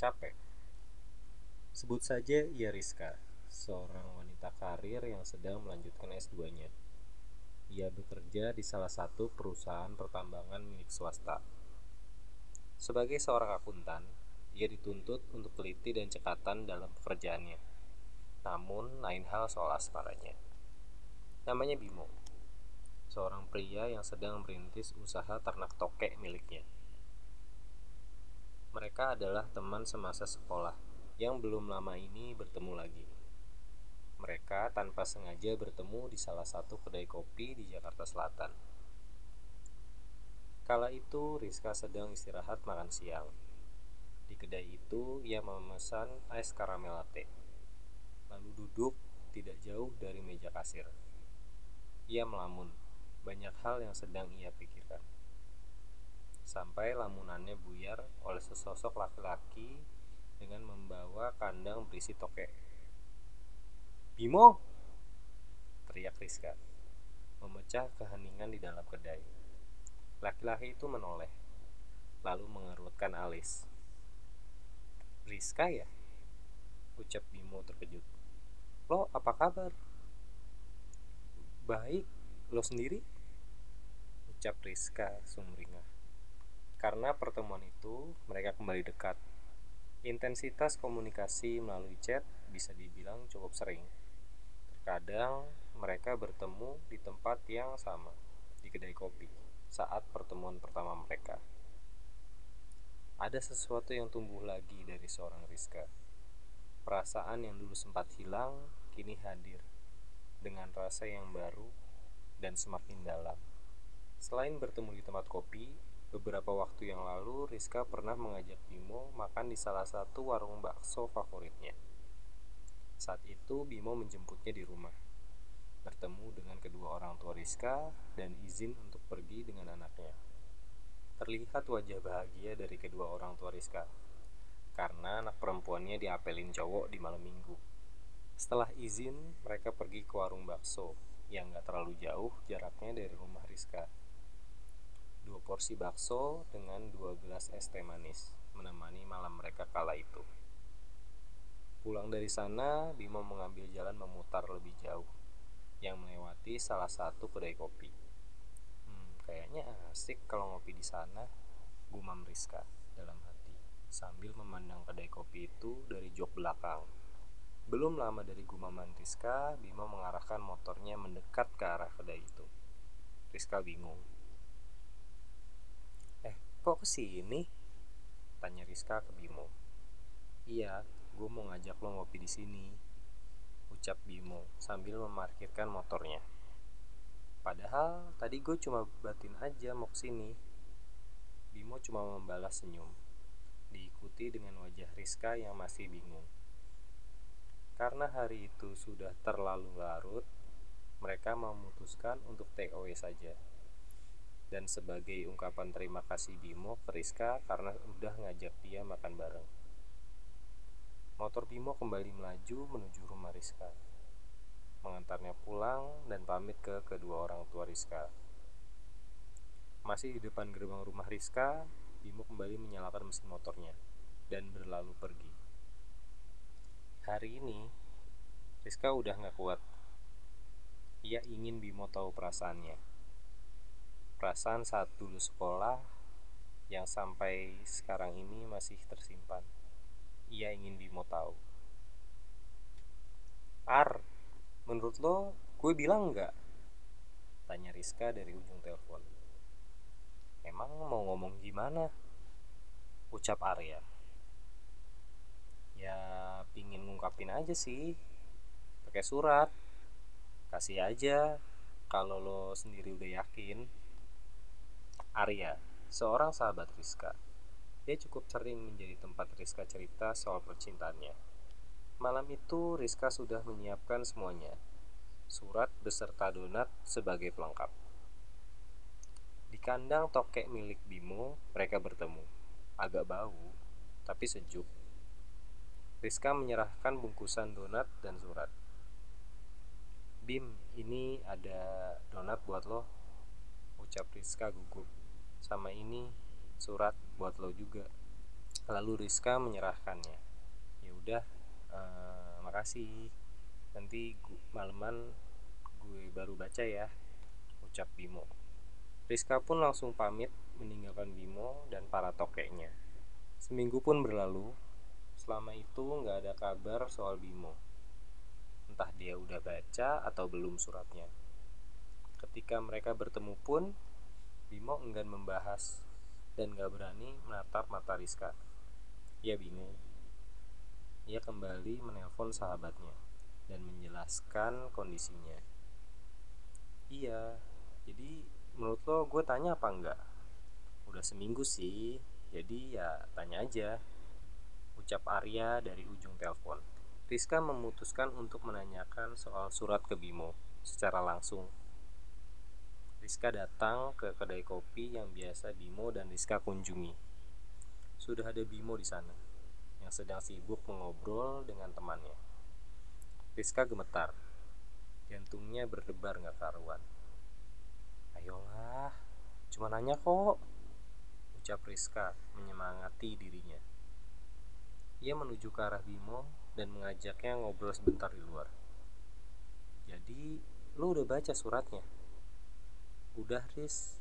capek. Sebut saja ia Rizka, seorang wanita karir yang sedang melanjutkan S2-nya. Ia bekerja di salah satu perusahaan pertambangan milik swasta. Sebagai seorang akuntan, ia dituntut untuk teliti dan cekatan dalam pekerjaannya. Namun, lain hal soal asmaranya. Namanya Bimo, seorang pria yang sedang merintis usaha ternak tokek miliknya. Mereka adalah teman semasa sekolah yang belum lama ini bertemu lagi. Mereka tanpa sengaja bertemu di salah satu kedai kopi di Jakarta Selatan. Kala itu Rizka sedang istirahat makan siang. Di kedai itu ia memesan es karamel latte. Lalu duduk tidak jauh dari meja kasir. Ia melamun, banyak hal yang sedang ia pikirkan. Sampai lamunannya buyar oleh sesosok laki-laki dengan membawa kandang berisi tokek Bimo! Teriak Rizka, memecah keheningan di dalam kedai. Laki-laki itu menoleh, lalu mengerutkan alis. Rizka ya? Ucap Bimo terkejut. Lo apa kabar? Baik, lo sendiri? Ucap Rizka sumringah. Karena pertemuan itu, mereka kembali dekat. Intensitas komunikasi melalui chat bisa dibilang cukup sering. Kadang mereka bertemu di tempat yang sama, di kedai kopi, saat pertemuan pertama mereka. Ada sesuatu yang tumbuh lagi dari seorang Rizka. Perasaan yang dulu sempat hilang, kini hadir, dengan rasa yang baru dan semakin dalam. Selain bertemu di tempat kopi, beberapa waktu yang lalu Rizka pernah mengajak Bimo makan di salah satu warung bakso favoritnya. Saat itu Bimo menjemputnya di rumah, bertemu dengan kedua orang tua Rizka dan izin untuk pergi dengan anaknya. Terlihat wajah bahagia dari kedua orang tua Rizka, karena anak perempuannya diapelin cowok di malam minggu. Setelah izin, mereka pergi ke warung bakso yang gak terlalu jauh jaraknya dari rumah Rizka. Porsi bakso dengan dua gelas es teh manis menemani malam mereka kala itu. Pulang dari sana, Bimo mengambil jalan memutar lebih jauh, yang melewati salah satu kedai kopi. Hmm, kayaknya asik kalau ngopi di sana, gumam Rizka dalam hati, sambil memandang kedai kopi itu dari jok belakang. Belum lama dari gumaman Rizka, Bimo mengarahkan motornya mendekat ke arah kedai itu. Rizka bingung. Kok ke sini? Tanya Rizka ke Bimo. Iya, gue mau ngajak lo ngopi di sini ucap Bimo sambil memarkirkan motornya padahal tadi gue cuma batin aja mau ke sini Bimo cuma membalas senyum diikuti dengan wajah Rizka yang masih bingung karena hari itu sudah terlalu larut mereka memutuskan untuk take away saja dan sebagai ungkapan terima kasih Bimo ke Rizka karena udah ngajak dia makan bareng. Motor Bimo kembali melaju menuju rumah Rizka, mengantarnya pulang dan pamit ke kedua orang tua Rizka. Masih di depan gerbang rumah Rizka, Bimo kembali menyalakan mesin motornya dan berlalu pergi. Hari ini, Rizka udah gak kuat. Ia ingin Bimo tahu perasaannya. Perasaan saat dulu sekolah yang sampai sekarang ini masih tersimpan ia ingin Bimo tahu. Ar, menurut lo gue bilang nggak? Tanya Rizka dari ujung telepon. Emang mau ngomong gimana? Ucap Arya. Ya pingin ngungkapin aja sih. Pakai surat. Kasih aja kalau lo sendiri udah yakin. Arya, seorang sahabat Rizka, dia cukup sering menjadi tempat Rizka cerita soal percintaannya. Malam itu Rizka sudah menyiapkan semuanya. Surat beserta donat sebagai pelengkap. Di kandang tokek milik Bimo, mereka bertemu. Agak bau, tapi sejuk. Rizka menyerahkan bungkusan donat dan surat. Bim, ini ada donat buat lo. Ucap Rizka gugup. Sama ini surat buat lo juga Lalu Rizka menyerahkannya. Ya udah, uh, makasih. Nanti gua, maleman gue baru baca ya, ucap Bimo. Rizka pun langsung pamit meninggalkan Bimo dan para tokeknya. Seminggu pun berlalu, selama itu nggak ada kabar soal Bimo. Entah dia udah baca atau belum suratnya. Ketika mereka bertemu pun, Bimo enggan membahas dan gak berani menatap mata Rizka. Ia bingung. Ia kembali menelpon sahabatnya dan menjelaskan kondisinya. Iya, jadi menurut lo gue tanya apa enggak? Udah seminggu sih, jadi ya tanya aja. Ucap Arya dari ujung telepon. Rizka memutuskan untuk menanyakan soal surat ke Bimo secara langsung Rizka datang ke kedai kopi yang biasa Bimo dan Rizka kunjungi. Sudah ada Bimo di sana, yang sedang sibuk mengobrol dengan temannya. Rizka gemetar, jantungnya berdebar gak karuan. Ayolah, cuma nanya kok, ucap Rizka menyemangati dirinya. Ia menuju ke arah Bimo dan mengajaknya ngobrol sebentar di luar. Jadi, lu udah baca suratnya? Udah Riz.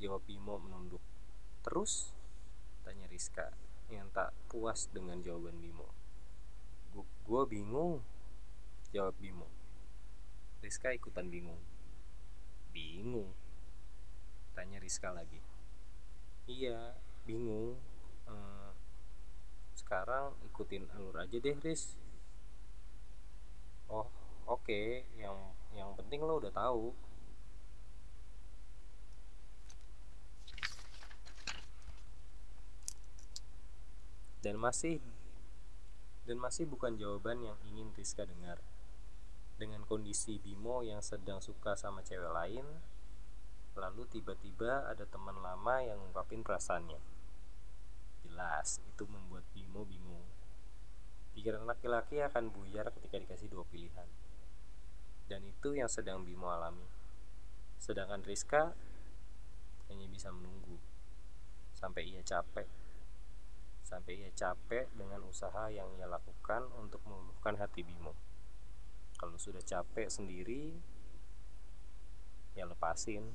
Jawab Bimo menunduk. Terus? Tanya Rizka Yang tak puas dengan jawaban Bimo. Gue bingung Jawab Bimo. Rizka ikutan bingung. Bingung? Tanya Rizka lagi. Iya, bingung. Ehm, Sekarang ikutin alur aja deh Riz. Oh, oke. Okay. Yang yang penting lo udah tahu dan masih dan masih bukan jawaban yang ingin Rizka dengar. Dengan kondisi Bimo yang sedang suka sama cewek lain, lalu tiba-tiba ada teman lama yang ngungkapin perasaannya. Jelas, itu membuat Bimo bingung. Pikiran laki-laki akan buyar ketika dikasih dua pilihan. Dan itu yang sedang Bimo alami. Sedangkan Rizka hanya bisa menunggu sampai ia capek sampai ia capek dengan usaha yang ia lakukan untuk meluluhkan hati Bimo. Kalau sudah capek sendiri, ya lepasin.